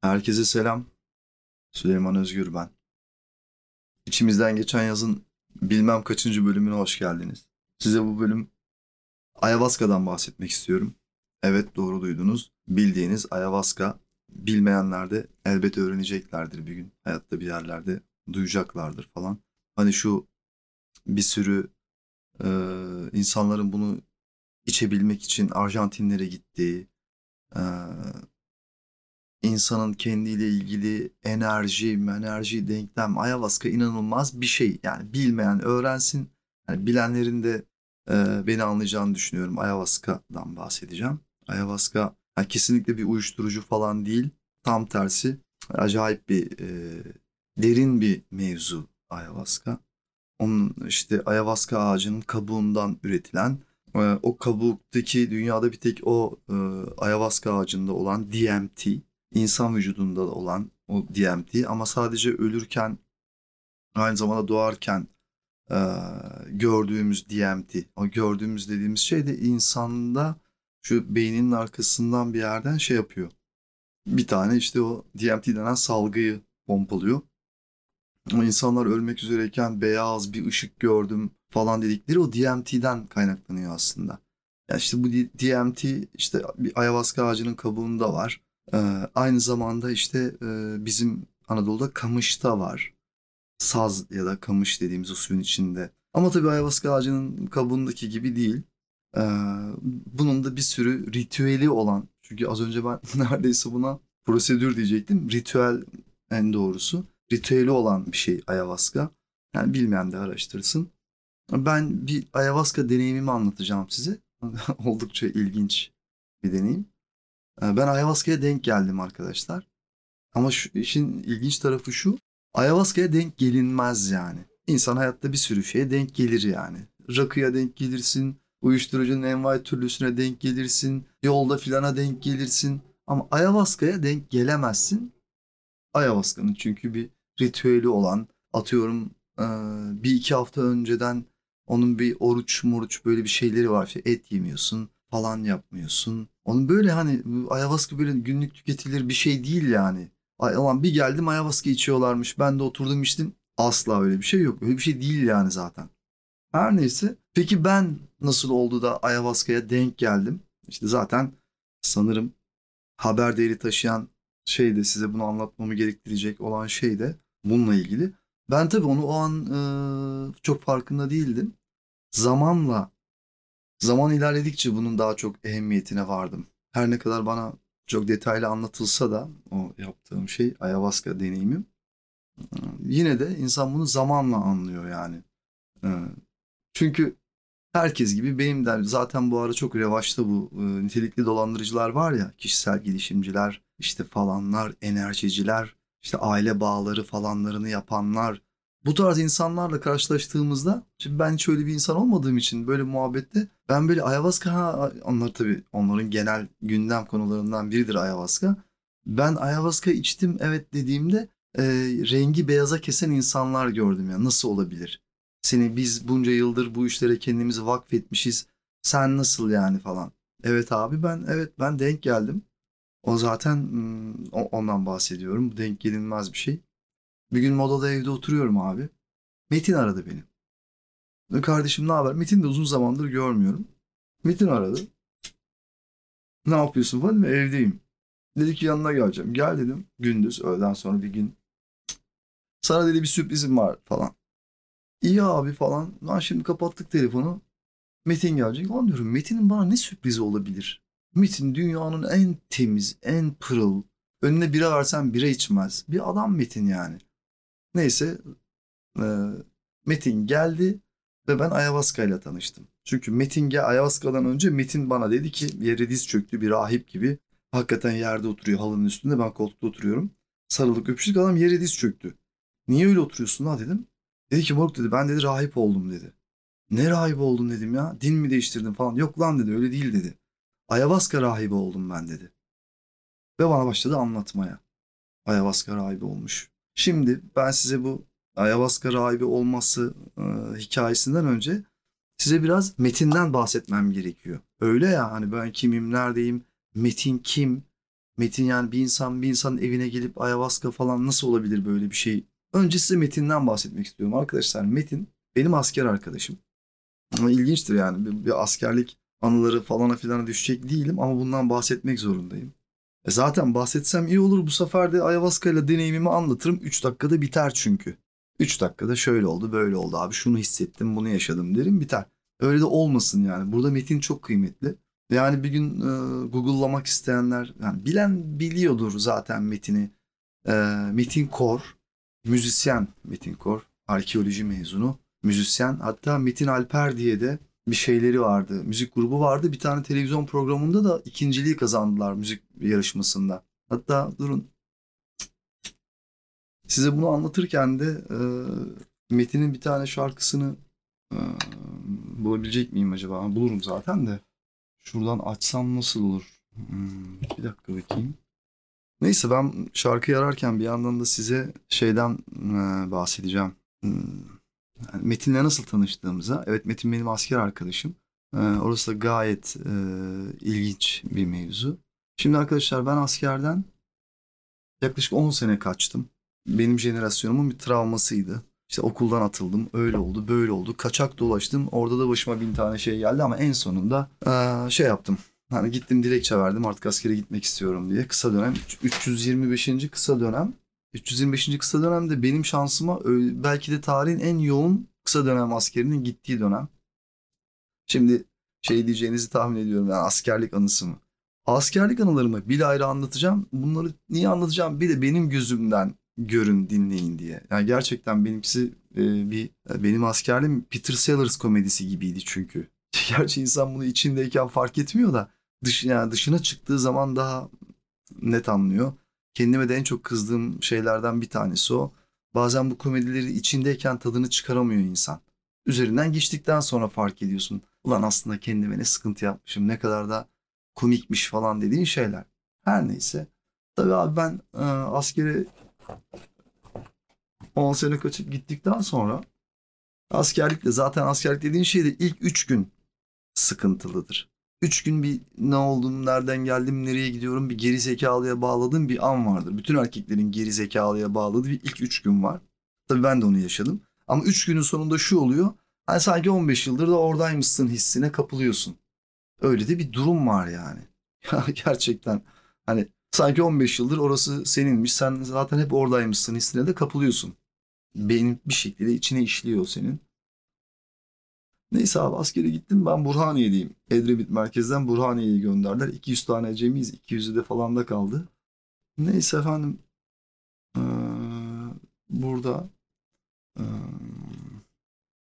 Herkese selam. Süleyman Özgür ben. İçimizden geçen yazın bilmem kaçıncı bölümüne hoş geldiniz. Size bu bölüm Ayahuasca'dan bahsetmek istiyorum. Evet doğru duydunuz. Bildiğiniz ayahuasca bilmeyenler de elbet öğreneceklerdir bir gün. Hayatta bir yerlerde duyacaklardır falan. Hani şu bir sürü e, insanların bunu içebilmek için Arjantinlere gittiği, e, insanın kendiyle ilgili enerji, enerji, denklem, ayahuasca inanılmaz bir şey. Yani bilmeyen öğrensin. Yani bilenlerin de e, beni anlayacağını düşünüyorum. Ayahuasca'dan bahsedeceğim. Ayahuasca yani kesinlikle bir uyuşturucu falan değil. Tam tersi acayip bir e, derin bir mevzu ayahuasca. Onun işte ayahuasca ağacının kabuğundan üretilen e, o kabuktaki dünyada bir tek o e, ayahuasca ağacında olan DMT insan vücudunda olan o DMT ama sadece ölürken aynı zamanda doğarken e, gördüğümüz DMT. O gördüğümüz dediğimiz şey de insanda şu beyninin arkasından bir yerden şey yapıyor. Bir tane işte o DMT denen salgıyı pompalıyor. O insanlar ölmek üzereyken beyaz bir ışık gördüm falan dedikleri o DMT'den kaynaklanıyor aslında. Yani işte bu DMT işte bir ayahuasca ağacının kabuğunda var. Ee, aynı zamanda işte e, bizim Anadolu'da kamışta var. Saz ya da kamış dediğimiz o suyun içinde. Ama tabii ayahuasca ağacının kabuğundaki gibi değil. Ee, bunun da bir sürü ritüeli olan. Çünkü az önce ben neredeyse buna prosedür diyecektim. Ritüel en doğrusu. Ritüeli olan bir şey ayahuasca. Yani bilmeyen de araştırsın. Ben bir ayahuasca deneyimimi anlatacağım size. Oldukça ilginç bir deneyim. Ee, ben ayahuasca'ya denk geldim arkadaşlar. Ama şu, işin ilginç tarafı şu. Ayahuasca'ya denk gelinmez yani. İnsan hayatta bir sürü şeye denk gelir yani. Rakıya denk gelirsin. Uyuşturucunun envai türlüsüne denk gelirsin. Yolda filana denk gelirsin. Ama ayahuasca'ya denk gelemezsin. Ayahuasca'nın çünkü bir ritüeli olan atıyorum bir iki hafta önceden onun bir oruç moruç böyle bir şeyleri var. İşte et yemiyorsun falan yapmıyorsun. Onun böyle hani ayahuasca böyle günlük tüketilir bir şey değil yani. Ay aman bir geldim ayahuasca içiyorlarmış. Ben de oturdum içtim. Asla öyle bir şey yok. Öyle bir şey değil yani zaten. Her neyse. Peki ben nasıl oldu da ayahuasca'ya denk geldim? İşte zaten sanırım haber değeri taşıyan şey de size bunu anlatmamı gerektirecek olan şey de bununla ilgili. Ben tabii onu o an e, çok farkında değildim. Zamanla Zaman ilerledikçe bunun daha çok ehemmiyetine vardım. Her ne kadar bana çok detaylı anlatılsa da o yaptığım şey ayahuasca deneyimim. Yine de insan bunu zamanla anlıyor yani. Çünkü herkes gibi benim de zaten bu ara çok revaçta bu nitelikli dolandırıcılar var ya kişisel gelişimciler işte falanlar enerjiciler işte aile bağları falanlarını yapanlar bu tarz insanlarla karşılaştığımızda şimdi ben hiç öyle bir insan olmadığım için böyle muhabbette ben böyle ayahuasca ha, onlar tabii onların genel gündem konularından biridir ayahuasca. Ben ayahuasca içtim evet dediğimde e, rengi beyaza kesen insanlar gördüm ya nasıl olabilir? Seni biz bunca yıldır bu işlere kendimizi vakfetmişiz. Sen nasıl yani falan. Evet abi ben evet ben denk geldim. O zaten hmm, ondan bahsediyorum. Denk gelinmez bir şey. Bir gün modada evde oturuyorum abi. Metin aradı beni. Kardeşim ne haber? Metin de uzun zamandır görmüyorum. Metin aradı. Ne yapıyorsun falan mı? Evdeyim. Dedi ki yanına geleceğim. Gel dedim. Gündüz öğleden sonra bir gün. Sana dedi bir sürprizim var falan. İyi abi falan. Lan şimdi kapattık telefonu. Metin gelecek. Lan diyorum Metin'in bana ne sürprizi olabilir? Metin dünyanın en temiz, en pırıl. Önüne bira versen bira içmez. Bir adam Metin yani. Neyse e, Metin geldi ve ben ayahuasca ile tanıştım. Çünkü Metin ayahuasca'dan önce Metin bana dedi ki yere diz çöktü bir rahip gibi. Hakikaten yerde oturuyor halının üstünde ben koltukta oturuyorum. Sarılık öpüştük adam yere diz çöktü. Niye öyle oturuyorsun ha dedim. Dedi ki moruk dedi ben dedi rahip oldum dedi. Ne rahibi oldun dedim ya. Din mi değiştirdin falan. Yok lan dedi öyle değil dedi. Ayahuasca rahibi oldum ben dedi. Ve bana başladı anlatmaya. Ayahuasca rahibi olmuş. Şimdi ben size bu ayahuasca rahibi olması e, hikayesinden önce size biraz metinden bahsetmem gerekiyor. Öyle ya hani ben kimim, neredeyim, metin kim, Metin yani bir insan bir insanın evine gelip ayahuasca falan nasıl olabilir böyle bir şey? Önce size Metin'den bahsetmek istiyorum arkadaşlar. Metin benim asker arkadaşım. Ama ilginçtir yani bir, bir askerlik anıları falana filana düşecek değilim ama bundan bahsetmek zorundayım. E zaten bahsetsem iyi olur bu sefer de ayahuasca ile deneyimimi anlatırım. 3 dakikada biter çünkü. 3 dakikada şöyle oldu böyle oldu abi şunu hissettim bunu yaşadım derim biter. Öyle de olmasın yani. Burada metin çok kıymetli. Yani bir gün e, Google'lamak isteyenler yani bilen biliyordur zaten metini. E, Metin Kor, müzisyen Metin Kor, arkeoloji mezunu, müzisyen. Hatta Metin Alper diye de bir şeyleri vardı. Müzik grubu vardı. Bir tane televizyon programında da ikinciliği kazandılar müzik yarışmasında. Hatta durun. Size bunu anlatırken de e, Metin'in bir tane şarkısını e, bulabilecek miyim acaba? Bulurum zaten de. Şuradan açsam nasıl olur? Hmm, bir dakika bakayım. Neyse ben şarkıyı ararken bir yandan da size şeyden e, bahsedeceğim. Hmm, yani Metin'le nasıl tanıştığımıza. Evet Metin benim asker arkadaşım. E, orası da gayet e, ilginç bir mevzu. Şimdi arkadaşlar ben askerden yaklaşık 10 sene kaçtım. Benim jenerasyonumun bir travmasıydı. İşte okuldan atıldım. Öyle oldu, böyle oldu. Kaçak dolaştım. Orada da başıma bin tane şey geldi ama en sonunda ee, şey yaptım. Hani gittim dilekçe verdim artık askere gitmek istiyorum diye. Kısa dönem 325. kısa dönem. 325. kısa dönemde benim şansıma belki de tarihin en yoğun kısa dönem askerinin gittiği dönem. Şimdi şey diyeceğinizi tahmin ediyorum yani askerlik anısı mı? Askerlik anılarımı bir ayrı anlatacağım. Bunları niye anlatacağım? Bir de benim gözümden görün, dinleyin diye. Yani gerçekten benimkisi e, bir benim askerliğim Peter Sellers komedisi gibiydi çünkü. Gerçi insan bunu içindeyken fark etmiyor da dış yani dışına çıktığı zaman daha net anlıyor. Kendime de en çok kızdığım şeylerden bir tanesi o. Bazen bu komedileri içindeyken tadını çıkaramıyor insan. Üzerinden geçtikten sonra fark ediyorsun. Ulan aslında kendime ne sıkıntı yapmışım, ne kadar da komikmiş falan dediğin şeyler. Her neyse. Tabii abi ben e, askere 10 sene kaçıp gittikten sonra askerlikle zaten askerlik dediğin şey de ilk 3 gün sıkıntılıdır. 3 gün bir ne oldum, nereden geldim, nereye gidiyorum bir geri zekalıya bağladığım bir an vardır. Bütün erkeklerin geri zekalıya bağladığı bir ilk 3 gün var. Tabii ben de onu yaşadım. Ama 3 günün sonunda şu oluyor. Hani sanki 15 yıldır da oradaymışsın hissine kapılıyorsun. Öyle de bir durum var yani. Gerçekten hani Sanki 15 yıldır orası seninmiş. Sen zaten hep oradaymışsın hissine de kapılıyorsun. Beyin bir şekilde içine işliyor senin. Neyse abi askere gittim ben Burhaniye'deyim. Edremit merkezden Burhaniye'ye gönderdiler. 200 tane acemiyiz. 200'ü de falan da kaldı. Neyse efendim. Ee, burada ee,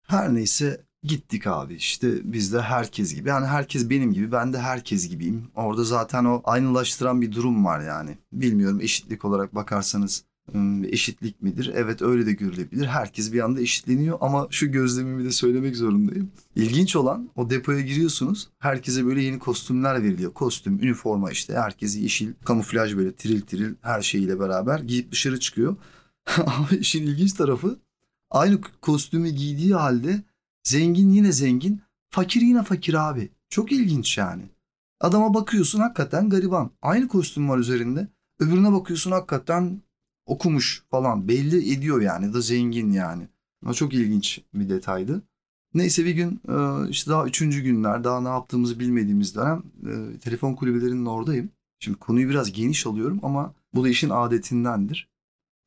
her neyse Gittik abi işte biz de herkes gibi. Yani herkes benim gibi ben de herkes gibiyim. Orada zaten o aynılaştıran bir durum var yani. Bilmiyorum eşitlik olarak bakarsanız eşitlik midir? Evet öyle de görülebilir. Herkes bir anda eşitleniyor ama şu gözlemimi de söylemek zorundayım. İlginç olan o depoya giriyorsunuz. Herkese böyle yeni kostümler veriliyor. Kostüm, üniforma işte. Herkesi yeşil, kamuflaj böyle tiril tiril her şeyiyle beraber giyip dışarı çıkıyor. Ama işin ilginç tarafı aynı kostümü giydiği halde Zengin yine zengin, fakir yine fakir abi. Çok ilginç yani. Adama bakıyorsun hakikaten gariban. Aynı kostüm var üzerinde. Öbürüne bakıyorsun hakikaten okumuş falan. Belli ediyor yani da zengin yani. O çok ilginç bir detaydı. Neyse bir gün e, işte daha üçüncü günler daha ne yaptığımızı bilmediğimiz dönem e, telefon kulübelerinin oradayım. Şimdi konuyu biraz geniş alıyorum ama bu da işin adetindendir.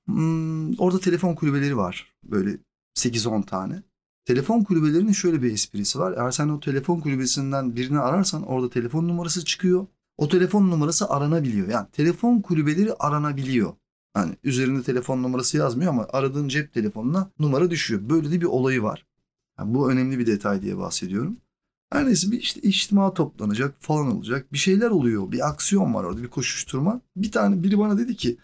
Hmm, orada telefon kulübeleri var. Böyle 8-10 tane. Telefon kulübelerinin şöyle bir esprisi var. Eğer sen o telefon kulübesinden birini ararsan orada telefon numarası çıkıyor. O telefon numarası aranabiliyor. Yani telefon kulübeleri aranabiliyor. Yani üzerinde telefon numarası yazmıyor ama aradığın cep telefonuna numara düşüyor. Böyle de bir olayı var. Yani bu önemli bir detay diye bahsediyorum. Her neyse bir işte içtima toplanacak falan olacak. Bir şeyler oluyor. Bir aksiyon var orada bir koşuşturma. Bir tane biri bana dedi ki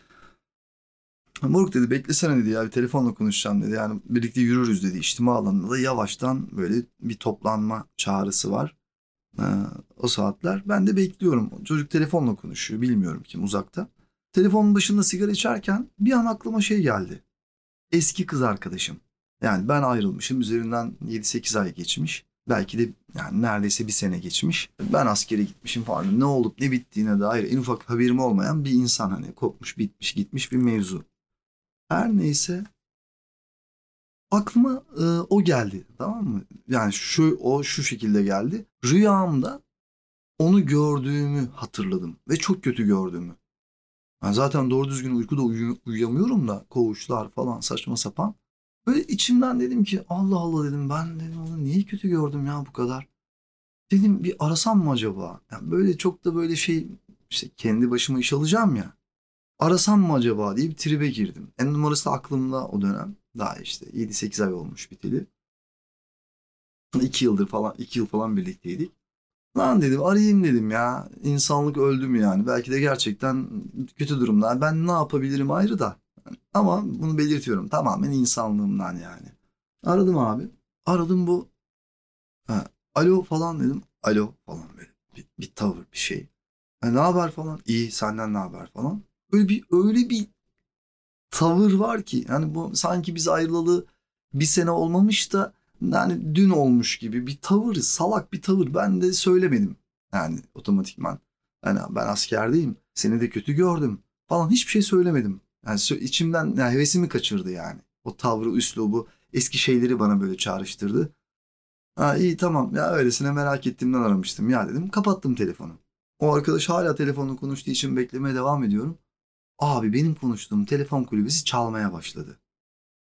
Moruk dedi beklesene dedi ya bir telefonla konuşacağım dedi. Yani birlikte yürürüz dedi. İçtima alanında da yavaştan böyle bir toplanma çağrısı var. Ee, o saatler. Ben de bekliyorum. Çocuk telefonla konuşuyor. Bilmiyorum kim uzakta. Telefonun başında sigara içerken bir an aklıma şey geldi. Eski kız arkadaşım. Yani ben ayrılmışım. Üzerinden 7-8 ay geçmiş. Belki de yani neredeyse bir sene geçmiş. Ben askere gitmişim falan. Ne olup ne bittiğine dair en ufak haberim olmayan bir insan hani kopmuş bitmiş gitmiş bir mevzu. Her neyse aklıma e, o geldi tamam mı? Yani şu o şu şekilde geldi. Rüyamda onu gördüğümü hatırladım ve çok kötü gördüğümü. Ben zaten doğru düzgün uykuda uyu- uyuyamıyorum da koğuşlar falan saçma sapan. Böyle içimden dedim ki Allah Allah dedim ben dedim onu niye kötü gördüm ya bu kadar. Dedim bir arasam mı acaba? Yani böyle çok da böyle şey işte kendi başıma iş alacağım ya. Arasam mı acaba diye bir tribe girdim. En numarası aklımda o dönem. Daha işte 7-8 ay olmuş biteli. 2 yıldır falan 2 yıl falan birlikteydik. Lan dedim arayayım dedim ya. İnsanlık öldü mü yani? Belki de gerçekten kötü durumda. Ben ne yapabilirim ayrı da. Ama bunu belirtiyorum. Tamamen insanlığımdan yani. Aradım abi. Aradım bu. Ha, alo falan dedim. Alo falan böyle. Bir, bir tavır bir şey. Ha, ne haber falan. İyi senden ne haber falan. Böyle bir öyle bir tavır var ki. Yani bu sanki biz ayrılalı bir sene olmamış da yani dün olmuş gibi bir tavır, salak bir tavır. Ben de söylemedim. Yani otomatikman. Yani ben askerdeyim. Seni de kötü gördüm falan hiçbir şey söylemedim. Yani içimden yani hevesimi kaçırdı yani. O tavrı, üslubu, eski şeyleri bana böyle çağrıştırdı. Ha iyi tamam ya öylesine merak ettiğimden aramıştım ya dedim. Kapattım telefonu. O arkadaş hala telefonla konuştuğu için beklemeye devam ediyorum. Abi benim konuştuğum telefon kulübesi çalmaya başladı.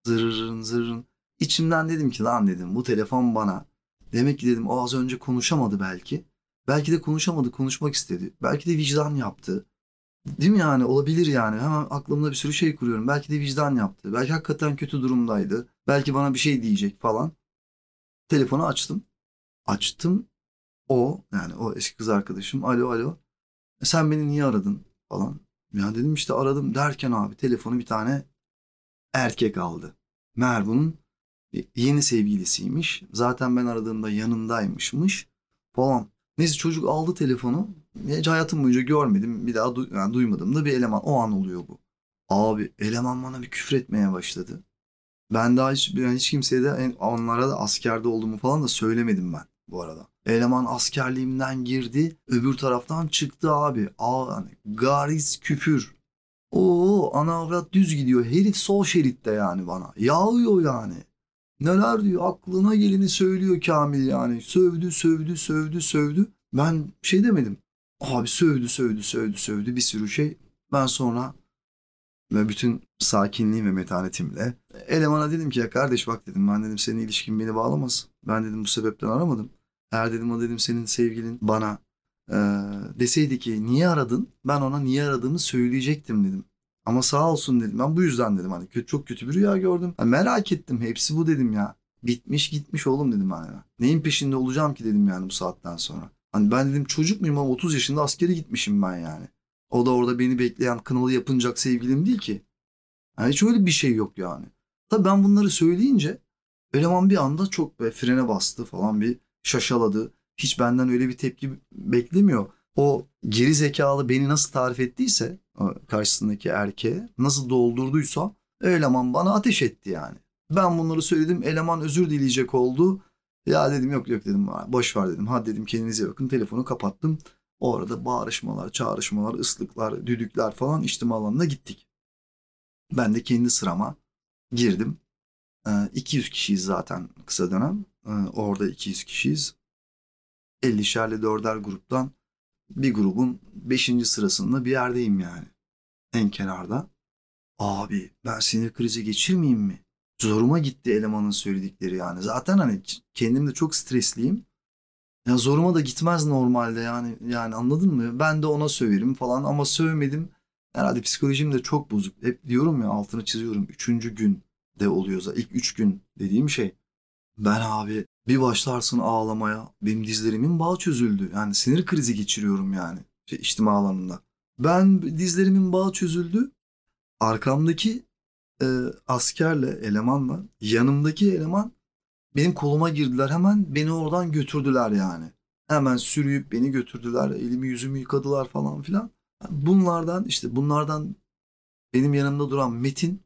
Zırırın zırırın. İçimden dedim ki lan dedim bu telefon bana. Demek ki dedim o az önce konuşamadı belki. Belki de konuşamadı konuşmak istedi. Belki de vicdan yaptı. Değil mi yani olabilir yani hemen aklımda bir sürü şey kuruyorum. Belki de vicdan yaptı. Belki hakikaten kötü durumdaydı. Belki bana bir şey diyecek falan. Telefonu açtım. Açtım. O yani o eski kız arkadaşım. Alo alo. "E, Sen beni niye aradın falan. Ya dedim işte aradım derken abi telefonu bir tane erkek aldı. Meğer yeni sevgilisiymiş. Zaten ben aradığımda yanındaymışmış falan. Neyse çocuk aldı telefonu. Hiç hayatım boyunca görmedim. Bir daha du- yani duymadım da bir eleman. O an oluyor bu. Abi eleman bana bir küfür etmeye başladı. Ben daha hiç, ben hiç kimseye de onlara da askerde olduğumu falan da söylemedim ben bu arada. Eleman askerliğimden girdi. Öbür taraftan çıktı abi. Aa, hani gariz küfür. Oo ana avrat düz gidiyor. Herif sol şeritte yani bana. Yağıyor yani. Neler diyor aklına geleni söylüyor Kamil yani. Sövdü sövdü sövdü sövdü. Ben şey demedim. Abi sövdü sövdü sövdü sövdü bir sürü şey. Ben sonra ve bütün sakinliğim ve metanetimle elemana dedim ki ya kardeş bak dedim ben dedim senin ilişkin beni bağlamaz. Ben dedim bu sebepten aramadım. Eğer dedim o dedim senin sevgilin bana e, deseydi ki niye aradın? Ben ona niye aradığımı söyleyecektim dedim. Ama sağ olsun dedim. Ben bu yüzden dedim hani çok kötü bir rüya gördüm. Ha, merak ettim. Hepsi bu dedim ya. Bitmiş gitmiş oğlum dedim hani. Neyin peşinde olacağım ki dedim yani bu saatten sonra. Hani ben dedim çocuk muyum ama 30 yaşında askere gitmişim ben yani. O da orada beni bekleyen kınalı yapınacak sevgilim değil ki. Yani hiç öyle bir şey yok yani. Tabii ben bunları söyleyince eleman bir anda çok be, frene bastı falan bir şaşaladı. Hiç benden öyle bir tepki beklemiyor. O geri zekalı beni nasıl tarif ettiyse karşısındaki erkeğe nasıl doldurduysa eleman bana ateş etti yani. Ben bunları söyledim eleman özür dileyecek oldu. Ya dedim yok yok dedim boş ver dedim. Hadi dedim kendinize bakın telefonu kapattım. O arada bağırışmalar, çağrışmalar, ıslıklar, düdükler falan içtima alanına gittik. Ben de kendi sırama girdim. Ee, 200 kişiyiz zaten kısa dönem. Ee, orada 200 kişiyiz. 50'şerli dörder gruptan bir grubun 5. sırasında bir yerdeyim yani. En kenarda. Abi ben sinir krizi geçirmeyeyim mi? Zoruma gitti elemanın söyledikleri yani. Zaten hani kendim de çok stresliyim. Ya zoruma da gitmez normalde yani. Yani anladın mı? Ben de ona söverim falan ama sövmedim. Herhalde psikolojim de çok bozuk. Hep diyorum ya altını çiziyorum. Üçüncü gün de oluyorsa ilk üç gün dediğim şey. Ben abi bir başlarsın ağlamaya. Benim dizlerimin bağı çözüldü. Yani sinir krizi geçiriyorum yani. Şey, içtima alanında. Ben dizlerimin bağı çözüldü. Arkamdaki e, askerle, elemanla yanımdaki eleman benim koluma girdiler. Hemen beni oradan götürdüler yani. Hemen sürüyüp beni götürdüler. Elimi yüzümü yıkadılar falan filan. Bunlardan işte bunlardan benim yanımda duran Metin,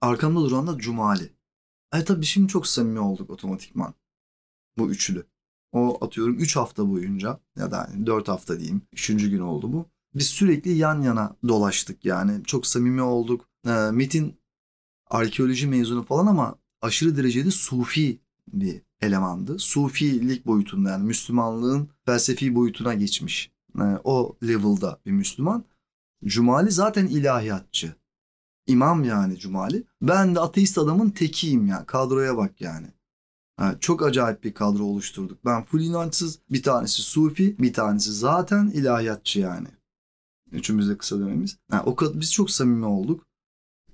arkamda duran da Cumali. E tabii şimdi çok samimi olduk otomatikman. Bu üçlü. O atıyorum 3 hafta boyunca ya da 4 hafta diyeyim. Üçüncü gün oldu bu. Biz sürekli yan yana dolaştık yani. Çok samimi olduk. Ee, Metin arkeoloji mezunu falan ama aşırı derecede sufi bir elemandı. Sufilik boyutunda yani Müslümanlığın felsefi boyutuna geçmiş. Ee, o level'da bir Müslüman. Cumali zaten ilahiyatçı. İmam yani Cumali. Ben de ateist adamın tekiyim ya. Kadroya bak yani. Çok acayip bir kadro oluşturduk. Ben full inançsız, bir tanesi Sufi, bir tanesi zaten ilahiyatçı yani. Üçümüz de kısa dönemimiz. Ha, o kadar biz çok samimi olduk.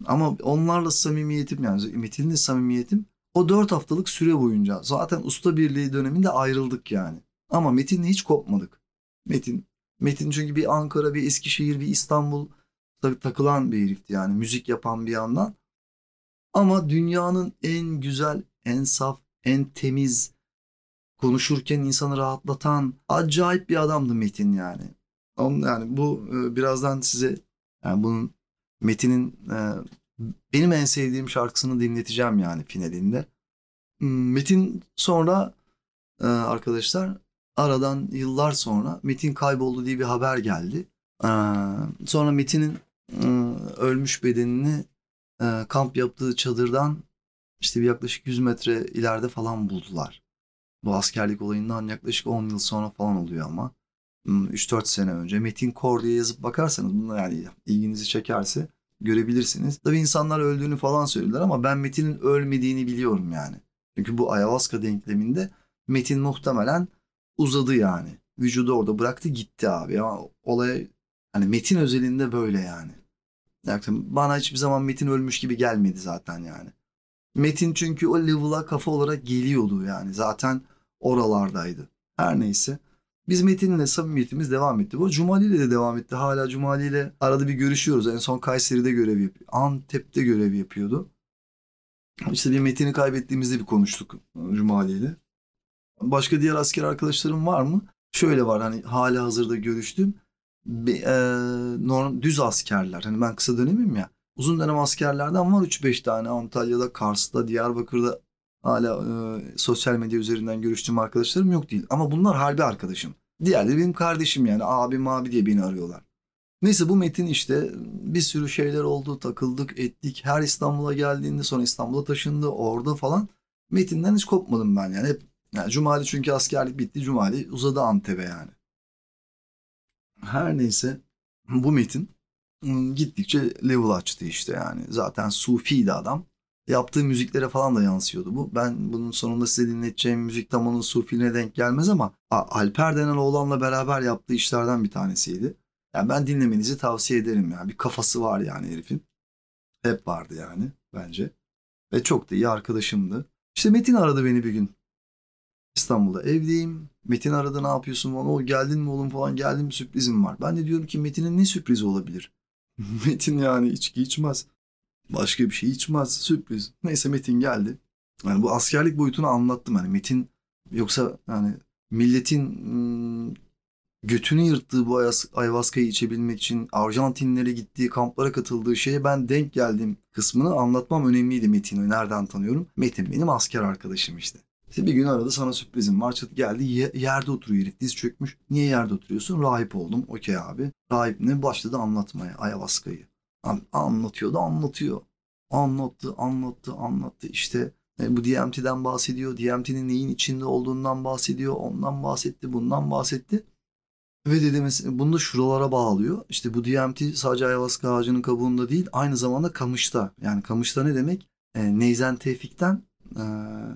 Ama onlarla samimiyetim yani Metin'le samimiyetim o dört haftalık süre boyunca zaten usta birliği döneminde ayrıldık yani. Ama Metin'le hiç kopmadık. Metin Metin çünkü bir Ankara, bir Eskişehir, bir İstanbul takılan bir herifti yani müzik yapan bir yandan. Ama dünyanın en güzel, en saf, en temiz, konuşurken insanı rahatlatan acayip bir adamdı Metin yani. Onun, yani bu e, birazdan size yani bunun Metin'in e, benim en sevdiğim şarkısını dinleteceğim yani finalinde. Hmm, Metin sonra e, arkadaşlar aradan yıllar sonra Metin kayboldu diye bir haber geldi. Sonra Metin'in ölmüş bedenini kamp yaptığı çadırdan işte bir yaklaşık 100 metre ileride falan buldular. Bu askerlik olayından yaklaşık 10 yıl sonra falan oluyor ama. 3-4 hmm, sene önce. Metin Kor diye yazıp bakarsanız bunlar yani ilginizi çekerse görebilirsiniz. Tabii insanlar öldüğünü falan söylediler ama ben Metin'in ölmediğini biliyorum yani. Çünkü bu ayahuasca denkleminde Metin muhtemelen uzadı yani. Vücudu orada bıraktı gitti abi. Ama olay hani Metin özelinde böyle yani. yani. Bana hiçbir zaman Metin ölmüş gibi gelmedi zaten yani. Metin çünkü o level'a kafa olarak geliyordu yani. Zaten oralardaydı. Her neyse. Biz Metin'le samimiyetimiz devam etti. Bu Cumali ile de devam etti. Hala Cumali ile arada bir görüşüyoruz. En son Kayseri'de görev yapıyor. Antep'te görev yapıyordu. İşte bir Metin'i kaybettiğimizde bir konuştuk Cumali ile. Başka diğer asker arkadaşlarım var mı? Şöyle var hani hala hazırda görüştüm. Bir, e, norm, düz askerler. Hani ben kısa dönemim ya. Uzun dönem askerlerden var 3-5 tane Antalya'da, Kars'ta, Diyarbakır'da hala e, sosyal medya üzerinden görüştüğüm arkadaşlarım yok değil. Ama bunlar harbi arkadaşım. Diğerleri benim kardeşim yani abim abi diye beni arıyorlar. Neyse bu metin işte bir sürü şeyler oldu takıldık ettik. Her İstanbul'a geldiğinde sonra İstanbul'a taşındı orada falan. Metinden hiç kopmadım ben yani hep. Yani Cumali çünkü askerlik bitti Cumali uzadı Antep'e yani. Her neyse bu metin gittikçe level açtı işte yani. Zaten sufiydi adam. Yaptığı müziklere falan da yansıyordu bu. Ben bunun sonunda size dinleteceğim müzik tam onun sufiliğine denk gelmez ama Alper denen oğlanla beraber yaptığı işlerden bir tanesiydi. Yani ben dinlemenizi tavsiye ederim yani. Bir kafası var yani herifin. Hep vardı yani bence. Ve çok da iyi arkadaşımdı. İşte Metin aradı beni bir gün. İstanbul'da evdeyim. Metin aradı ne yapıyorsun falan. O geldin mi oğlum falan geldim sürprizim var. Ben de diyorum ki Metin'in ne sürprizi olabilir? Metin yani içki içmez. Başka bir şey içmez. Sürpriz. Neyse Metin geldi. Yani bu askerlik boyutunu anlattım. Yani Metin yoksa yani milletin götünü yırttığı bu ayahuasca'yı içebilmek için Arjantinlere gittiği kamplara katıldığı şeye ben denk geldiğim kısmını anlatmam önemliydi Metin'i. Nereden tanıyorum? Metin benim asker arkadaşım işte. İşte bir gün aradı sana sürprizim var. Çıt geldi yerde oturuyor herif diz çökmüş. Niye yerde oturuyorsun? Rahip oldum. Okey abi. Rahip ne? Başladı anlatmaya ayahuasca'yı. Anlatıyor da anlatıyor. Anlattı, anlattı, anlattı. İşte e, bu DMT'den bahsediyor. DMT'nin neyin içinde olduğundan bahsediyor. Ondan bahsetti, bundan bahsetti. Ve dedi mesela bunu da şuralara bağlıyor. İşte bu DMT sadece ayahuasca ağacının kabuğunda değil aynı zamanda kamışta. Yani kamışta ne demek? E, Neyzen Tevfik'ten e,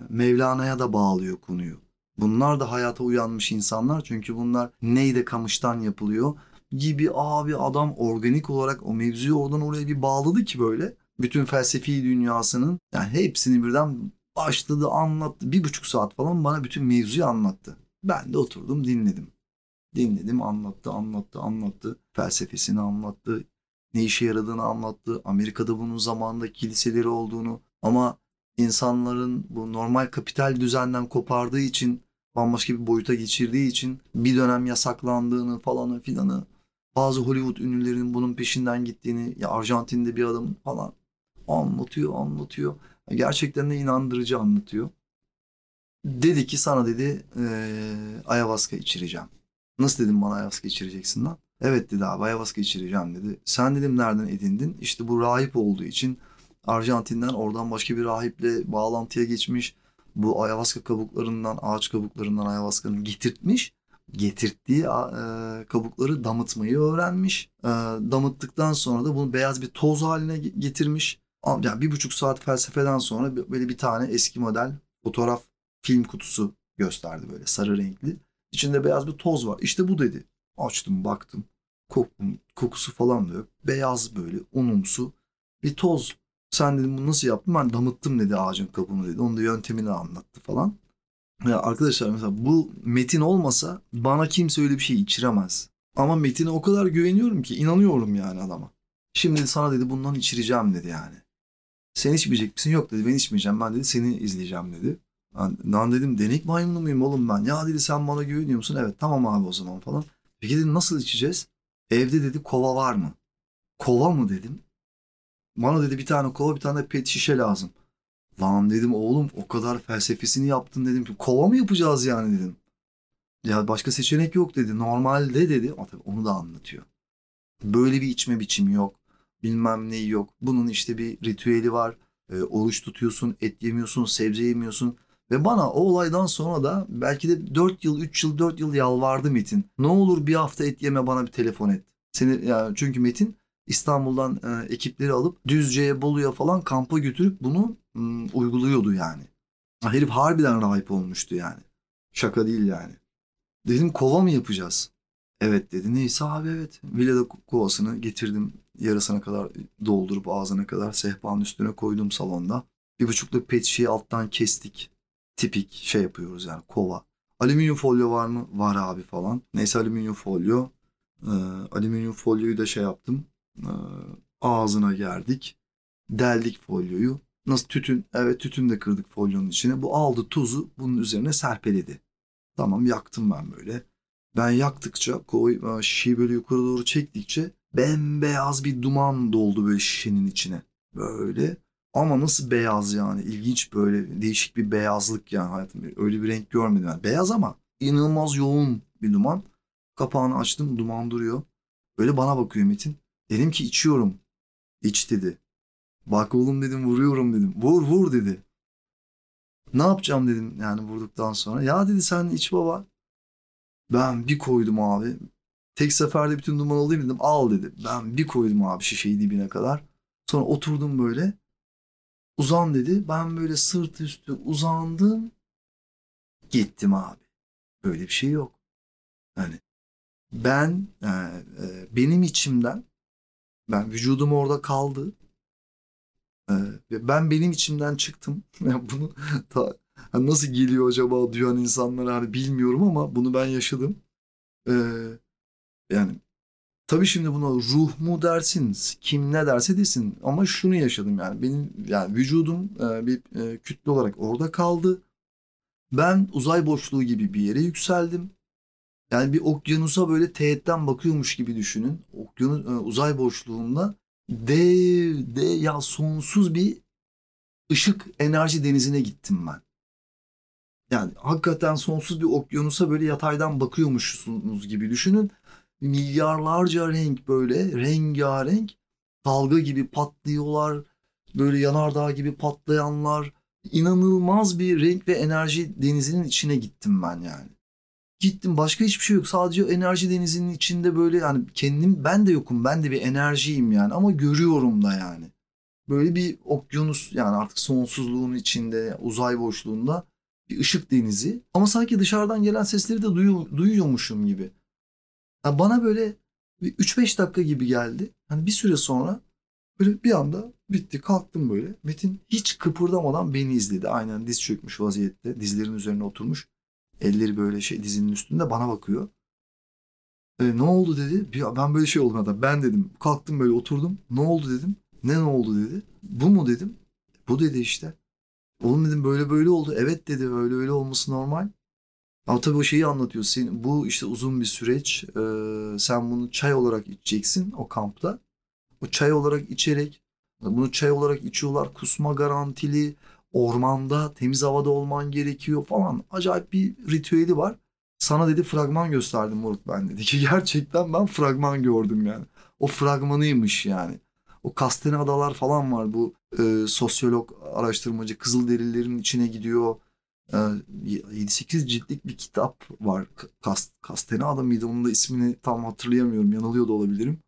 Mevlana'ya da bağlıyor konuyu. Bunlar da hayata uyanmış insanlar çünkü bunlar neyde kamıştan yapılıyor gibi abi adam organik olarak o mevzuyu oradan oraya bir bağladı ki böyle. Bütün felsefi dünyasının yani hepsini birden başladı anlattı. Bir buçuk saat falan bana bütün mevzuyu anlattı. Ben de oturdum dinledim. Dinledim anlattı anlattı anlattı. Felsefesini anlattı. Ne işe yaradığını anlattı. Amerika'da bunun zamanında kiliseleri olduğunu ama insanların bu normal kapital düzenden kopardığı için bambaşka bir boyuta geçirdiği için bir dönem yasaklandığını falanı filanı bazı Hollywood ünlülerinin bunun peşinden gittiğini ya Arjantin'de bir adam falan anlatıyor anlatıyor. Gerçekten de inandırıcı anlatıyor. Dedi ki sana dedi eee ayahuasca içireceğim. Nasıl dedim bana ayahuasca içireceksin lan? Evet dedi abi ayahuasca içireceğim dedi. Sen dedim nereden edindin? İşte bu rahip olduğu için Arjantin'den oradan başka bir rahiple bağlantıya geçmiş. Bu ayahuasca kabuklarından, ağaç kabuklarından ayahuasca'nın getirtmiş. Getirttiği e, kabukları damıtmayı öğrenmiş. E, damıttıktan sonra da bunu beyaz bir toz haline getirmiş. Yani bir buçuk saat felsefeden sonra böyle bir tane eski model fotoğraf film kutusu gösterdi böyle sarı renkli. İçinde beyaz bir toz var. İşte bu dedi. Açtım baktım. Koktum, kokusu falan da yok. Beyaz böyle unumsu bir toz. Sen dedim bunu nasıl yaptın? Ben damıttım dedi ağacın kabuğunu dedi. Onun da yöntemini anlattı falan. Ya arkadaşlar mesela bu metin olmasa bana kimse öyle bir şey içiremez. Ama metine o kadar güveniyorum ki inanıyorum yani adama. Şimdi sana dedi bundan içireceğim dedi yani. Sen içmeyecek misin? Yok dedi ben içmeyeceğim. Ben dedi seni izleyeceğim dedi. Ben, lan dedim denek maymunu muyum oğlum ben? Ya dedi sen bana güveniyor musun? Evet tamam abi o zaman falan. Peki dedim nasıl içeceğiz? Evde dedi kova var mı? Kova mı dedim. Bana dedi bir tane kova bir tane pet şişe lazım. Lan dedim oğlum o kadar felsefesini yaptın dedim. Kova mı yapacağız yani dedim. Ya başka seçenek yok dedi. Normalde dedi. Tabii onu da anlatıyor. Böyle bir içme biçimi yok. Bilmem neyi yok. Bunun işte bir ritüeli var. E, oruç tutuyorsun, et yemiyorsun, sebze yemiyorsun. Ve bana o olaydan sonra da belki de 4 yıl, 3 yıl, 4 yıl yalvardı Metin. Ne olur bir hafta et yeme bana bir telefon et. Seni yani çünkü Metin İstanbul'dan e, ekipleri alıp Düzce'ye, Bolu'ya falan kampa götürüp bunu m, uyguluyordu yani. Herif harbiden rahip olmuştu yani. Şaka değil yani. Dedim kova mı yapacağız? Evet dedi. Neyse abi evet. Villada kovasını getirdim. Yarısına kadar doldurup ağzına kadar sehpanın üstüne koydum salonda. Bir buçukluk pet şişeyi alttan kestik. Tipik şey yapıyoruz yani kova. Alüminyum folyo var mı? Var abi falan. Neyse alüminyum folyo. Ee, alüminyum folyoyu da şey yaptım. Ee, ağzına gerdik. Deldik folyoyu. Nasıl tütün? Evet tütün de kırdık folyonun içine. Bu aldı tuzu bunun üzerine serpeledi. Tamam yaktım ben böyle. Ben yaktıkça koy, e, şişeyi böyle yukarı doğru çektikçe bembeyaz bir duman doldu böyle şişenin içine. Böyle ama nasıl beyaz yani ilginç böyle değişik bir beyazlık yani hayatım öyle bir renk görmedim. Yani beyaz ama inanılmaz yoğun bir duman. Kapağını açtım duman duruyor. Böyle bana bakıyor Metin. Dedim ki içiyorum. İç dedi. Bak oğlum dedim vuruyorum dedim. Vur vur dedi. Ne yapacağım dedim yani vurduktan sonra. Ya dedi sen iç baba. Ben bir koydum abi. Tek seferde bütün duman alayım dedim. Al dedi. Ben bir koydum abi şişeyi dibine kadar. Sonra oturdum böyle. Uzan dedi. Ben böyle sırt üstü uzandım. Gittim abi. Böyle bir şey yok. Hani ben e, e, benim içimden ben vücudum orada kaldı. E, ben benim içimden çıktım. Yani bunu ta, hani nasıl geliyor acaba duyan insanlar hani bilmiyorum ama bunu ben yaşadım. E, yani tabii şimdi buna ruh mu dersin, kim ne derse desin ama şunu yaşadım yani benim yani vücudum e, bir e, kütle olarak orada kaldı. Ben uzay boşluğu gibi bir yere yükseldim. Yani bir okyanusa böyle teğetten bakıyormuş gibi düşünün. Okyanus e, uzay boşluğunda dev, de ya sonsuz bir ışık enerji denizine gittim ben. Yani hakikaten sonsuz bir okyanusa böyle yataydan bakıyormuşsunuz gibi düşünün. Milyarlarca renk böyle rengarenk dalga gibi patlıyorlar. Böyle yanardağ gibi patlayanlar. İnanılmaz bir renk ve enerji denizinin içine gittim ben yani. Gittim başka hiçbir şey yok. Sadece enerji denizinin içinde böyle yani kendim ben de yokum. Ben de bir enerjiyim yani ama görüyorum da yani. Böyle bir okyanus yani artık sonsuzluğun içinde uzay boşluğunda bir ışık denizi. Ama sanki dışarıdan gelen sesleri de duyu, duyuyormuşum gibi. Yani bana böyle 3-5 dakika gibi geldi. Hani bir süre sonra böyle bir anda bitti kalktım böyle. Metin hiç kıpırdamadan beni izledi. Aynen diz çökmüş vaziyette. Dizlerin üzerine oturmuş. Elleri böyle şey dizinin üstünde bana bakıyor. E, ne oldu dedi. Ben böyle şey oldum adam. Ben dedim. Kalktım böyle oturdum. Ne oldu dedim. Ne ne oldu dedi. Bu mu dedim. Bu dedi işte. Oğlum dedim böyle böyle oldu. Evet dedi böyle öyle olması normal. Ama tabii o şeyi anlatıyor. Senin, bu işte uzun bir süreç. Ee, sen bunu çay olarak içeceksin o kampta. O çay olarak içerek bunu çay olarak içiyorlar. Kusma garantili. Ormanda temiz havada olman gerekiyor falan. Acayip bir ritüeli var. Sana dedi fragman gösterdim Murat ben dedi ki gerçekten ben fragman gördüm yani. O fragmanıymış yani. O Kastene Adalar falan var bu e, sosyolog araştırmacı Kızılderililerin içine gidiyor. E, 7-8 ciltlik bir kitap var. Kast, Kastene Ada mıydı? Onun da ismini tam hatırlayamıyorum. Yanılıyor da olabilirim.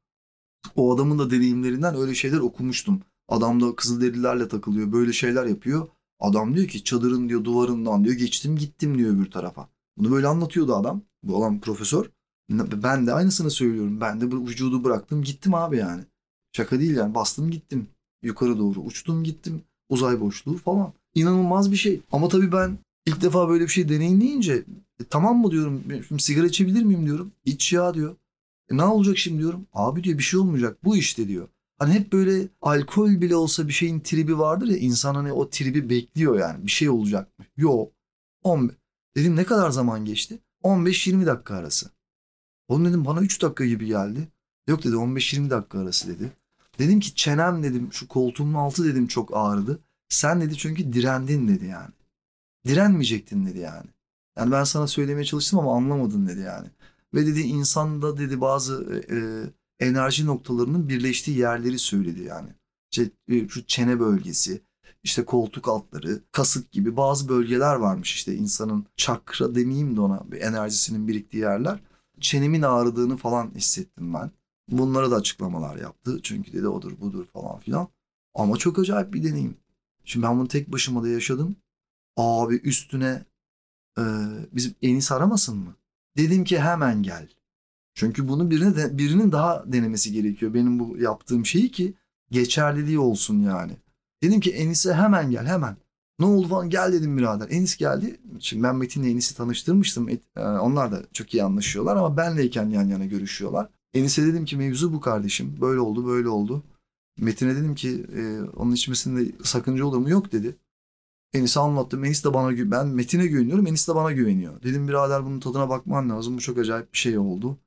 O adamın da deneyimlerinden öyle şeyler okumuştum. Adam da Kızılderililerle takılıyor. Böyle şeyler yapıyor. Adam diyor ki çadırın diyor duvarından diyor geçtim gittim diyor öbür tarafa. Bunu böyle anlatıyordu adam. Bu olan profesör. Ben de aynısını söylüyorum. Ben de vücudu bıraktım gittim abi yani. Şaka değil yani bastım gittim. Yukarı doğru uçtum gittim. Uzay boşluğu falan. İnanılmaz bir şey. Ama tabii ben ilk defa böyle bir şey deneyimleyince e, tamam mı diyorum. Şimdi sigara içebilir miyim diyorum. İç ya diyor. E, ne olacak şimdi diyorum. Abi diyor bir şey olmayacak. Bu işte diyor. Hani hep böyle alkol bile olsa bir şeyin tribi vardır ya insan hani o tribi bekliyor yani bir şey olacak mı? Yok. 15. Dedim ne kadar zaman geçti? 15-20 dakika arası. Oğlum dedim bana 3 dakika gibi geldi. Yok dedi 15-20 dakika arası dedi. Dedim ki çenem dedim şu koltuğumun altı dedim çok ağrıdı. Sen dedi çünkü direndin dedi yani. Direnmeyecektin dedi yani. Yani ben sana söylemeye çalıştım ama anlamadın dedi yani. Ve dedi insanda dedi bazı e, e, enerji noktalarının birleştiği yerleri söyledi yani. İşte e, şu çene bölgesi, işte koltuk altları, kasık gibi bazı bölgeler varmış işte insanın çakra demeyeyim de ona enerjisinin biriktiği yerler. Çenemin ağrıdığını falan hissettim ben. Bunlara da açıklamalar yaptı. Çünkü dedi odur budur falan filan. Ama çok acayip bir deneyim. Şimdi ben bunu tek başıma da yaşadım. Abi üstüne e, bizim Enis aramasın mı? Dedim ki hemen gel. Çünkü bunu birine de, birinin daha denemesi gerekiyor. Benim bu yaptığım şeyi ki geçerliliği olsun yani. Dedim ki Enis'e hemen gel hemen. Ne oldu falan gel dedim birader. Enis geldi. Şimdi ben Metin'le Enis'i tanıştırmıştım. E, onlar da çok iyi anlaşıyorlar ama benleyken yan yana görüşüyorlar. Enis'e dedim ki mevzu bu kardeşim. Böyle oldu böyle oldu. Metin'e dedim ki e, onun içmesinde sakınca olur mu? Yok dedi. Enis'e anlattım. Enis de bana ben Metin'e güveniyorum. Enis de bana güveniyor. Dedim birader bunun tadına bakman lazım. Bu çok acayip bir şey oldu.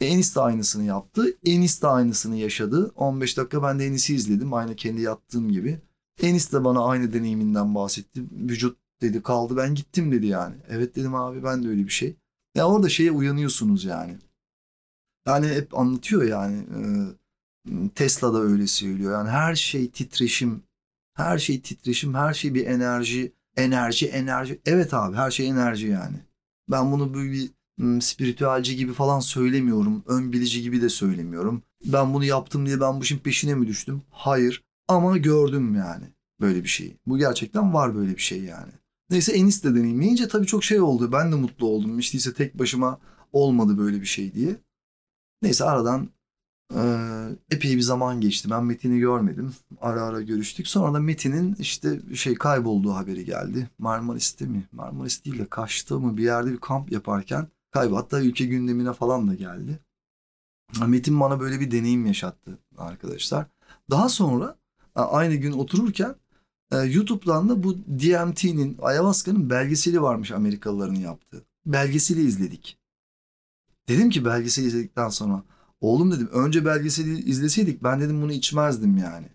Enis de aynısını yaptı. Enis de aynısını yaşadı. 15 dakika ben de Enis'i izledim. Aynı kendi yaptığım gibi. Enis de bana aynı deneyiminden bahsetti. Vücut dedi kaldı ben gittim dedi yani. Evet dedim abi ben de öyle bir şey. Ya orada şeye uyanıyorsunuz yani. Yani hep anlatıyor yani. Tesla da öyle söylüyor. Yani her şey titreşim. Her şey titreşim. Her şey bir enerji. Enerji, enerji. Evet abi her şey enerji yani. Ben bunu böyle bir spiritüelci gibi falan söylemiyorum. Ön bilici gibi de söylemiyorum. Ben bunu yaptım diye ben bu işin peşine mi düştüm? Hayır. Ama gördüm yani böyle bir şeyi. Bu gerçekten var böyle bir şey yani. Neyse Enis de deneyimleyince tabii çok şey oldu. Ben de mutlu oldum. İşte ise tek başıma olmadı böyle bir şey diye. Neyse aradan e, epey bir zaman geçti. Ben Metin'i görmedim. Ara ara görüştük. Sonra da Metin'in işte şey kaybolduğu haberi geldi. Marmaris'te mi? Marmaris değil de Kaş'ta mı bir yerde bir kamp yaparken kayboldu. Hatta ülke gündemine falan da geldi. Metin bana böyle bir deneyim yaşattı arkadaşlar. Daha sonra aynı gün otururken YouTube'dan da bu DMT'nin, ayahuasca'nın belgeseli varmış Amerikalıların yaptığı. Belgeseli izledik. Dedim ki belgeseli izledikten sonra oğlum dedim önce belgeseli izleseydik ben dedim bunu içmezdim yani.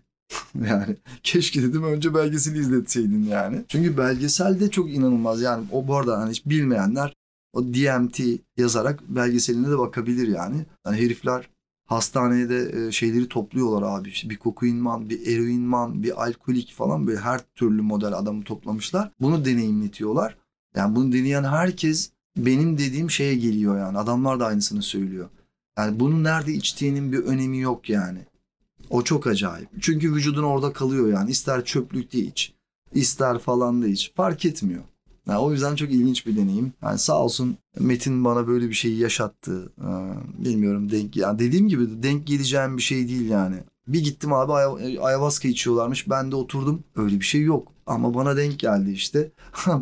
yani keşke dedim önce belgeseli izletseydin yani. Çünkü belgesel de çok inanılmaz yani o bu arada hani hiç bilmeyenler o DMT yazarak belgeseline de bakabilir yani. Yani herifler hastanede e, şeyleri topluyorlar abi. İşte bir kokainman, bir eroinman, bir alkolik falan böyle her türlü model adamı toplamışlar. Bunu deneyimletiyorlar. Yani bunu deneyen herkes benim dediğim şeye geliyor yani. Adamlar da aynısını söylüyor. Yani bunun nerede içtiğinin bir önemi yok yani. O çok acayip. Çünkü vücudun orada kalıyor yani. İster çöplükte iç, ister falan da iç. Fark etmiyor. Yani o yüzden çok ilginç bir deneyim. Yani sağ olsun Metin bana böyle bir şeyi yaşattı. Ee, bilmiyorum denk yani dediğim gibi denk geleceğim bir şey değil yani. Bir gittim abi ay- içiyorlarmış. Ben de oturdum. Öyle bir şey yok. Ama bana denk geldi işte.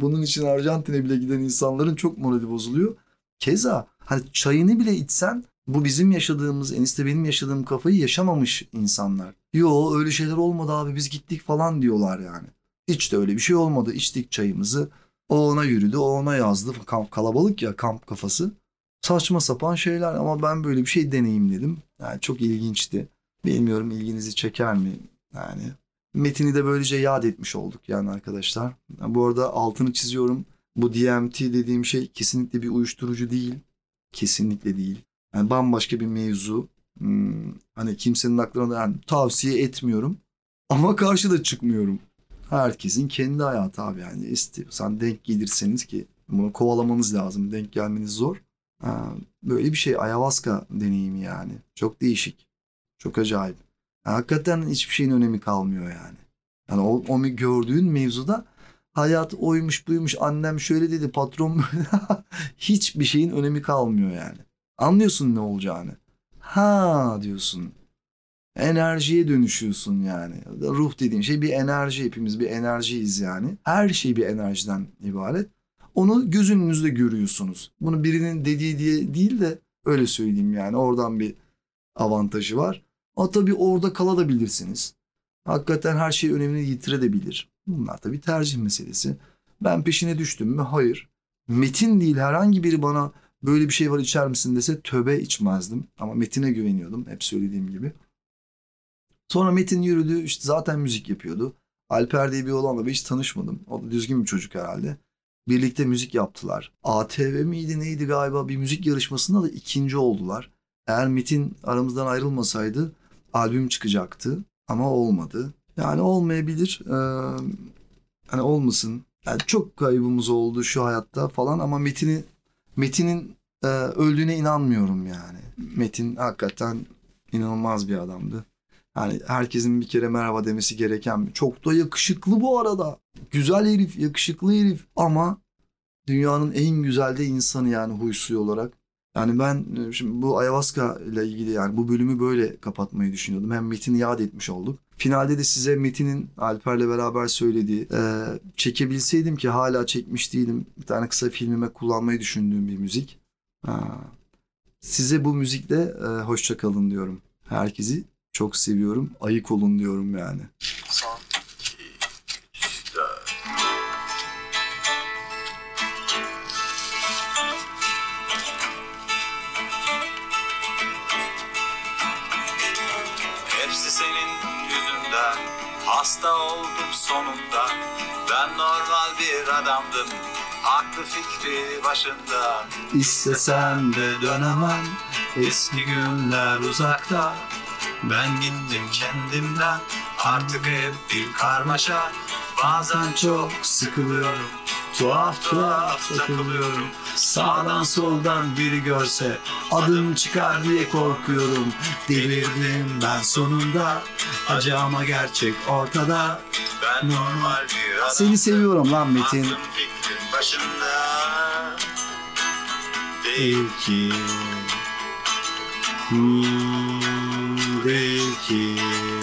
Bunun için Arjantin'e bile giden insanların çok morali bozuluyor. Keza hani çayını bile içsen bu bizim yaşadığımız eniste benim yaşadığım kafayı yaşamamış insanlar. Yo öyle şeyler olmadı abi biz gittik falan diyorlar yani. Hiç de öyle bir şey olmadı. İçtik çayımızı. O ona yürüdü, o ona yazdı. Kamp kalabalık ya kamp kafası. Saçma sapan şeyler ama ben böyle bir şey deneyimledim. Yani çok ilginçti. Bilmiyorum ilginizi çeker mi? Yani Metin'i de böylece yad etmiş olduk yani arkadaşlar. Bu arada altını çiziyorum. Bu DMT dediğim şey kesinlikle bir uyuşturucu değil. Kesinlikle değil. Yani bambaşka bir mevzu. Hmm, hani kimsenin aklına da yani tavsiye etmiyorum. Ama karşı da çıkmıyorum. Herkesin kendi hayatı abi yani. İstiyorsan denk gelirseniz ki bunu kovalamanız lazım. Denk gelmeniz zor. Böyle bir şey ayahuasca deneyimi yani. Çok değişik. Çok acayip. Hakikaten hiçbir şeyin önemi kalmıyor yani. Yani o, o gördüğün mevzuda hayat oymuş buymuş annem şöyle dedi patron hiçbir şeyin önemi kalmıyor yani. Anlıyorsun ne olacağını. Ha diyorsun. Enerjiye dönüşüyorsun yani. Ruh dediğin şey bir enerji. Hepimiz bir enerjiyiz yani. Her şey bir enerjiden ibaret. Onu gözünüzde görüyorsunuz. Bunu birinin dediği diye değil de öyle söyleyeyim yani. Oradan bir avantajı var. Ama tabii orada kalabilirsiniz. Hakikaten her şey önemini yitirebilir. Bunlar tabii tercih meselesi. Ben peşine düştüm mü? Hayır. Metin değil herhangi biri bana böyle bir şey var içer misin dese töbe içmezdim. Ama Metin'e güveniyordum hep söylediğim gibi. Sonra Metin yürüdü işte zaten müzik yapıyordu. Alper diye bir oğlanla hiç tanışmadım. O da düzgün bir çocuk herhalde. Birlikte müzik yaptılar. ATV miydi neydi galiba bir müzik yarışmasında da ikinci oldular. Eğer Metin aramızdan ayrılmasaydı albüm çıkacaktı ama olmadı. Yani olmayabilir. Ee, hani olmasın. Yani çok kaybımız oldu şu hayatta falan ama Metin'i Metin'in e, öldüğüne inanmıyorum yani. Metin hakikaten inanılmaz bir adamdı. Yani herkesin bir kere merhaba demesi gereken çok da yakışıklı bu arada. Güzel herif, yakışıklı herif ama dünyanın en güzel de insanı yani huysuy olarak. Yani ben e, şimdi bu ayahuasca ile ilgili yani bu bölümü böyle kapatmayı düşünüyordum. Hem Metin'i yad etmiş olduk. Finalde de size Metin'in Alper'le beraber söylediği e, çekebilseydim ki hala çekmiş değilim. Bir tane kısa filmime kullanmayı düşündüğüm bir müzik. Ha. Size bu müzikle e, hoşça kalın diyorum. Herkesi çok seviyorum. Ayık olun diyorum yani. Son, iki, üç, dört. Hepsi senin yüzünden Hasta oldum sonunda Ben normal bir adamdım Aklı fikri başında İstesem de dönemem Eski günler uzakta Ben gittim kendimden Artık hep bir karmaşa. Bazen çok sıkılıyorum Tuhaf tuhaf takılıyorum. Sağdan soldan biri görse Adım çıkar diye korkuyorum. Delirdim ben sonunda Acı ama gerçek ortada. Ben normal bir adam Seni seviyorum lan Metin. Aklım fikrim başında. Değil ki Hmm, değil ki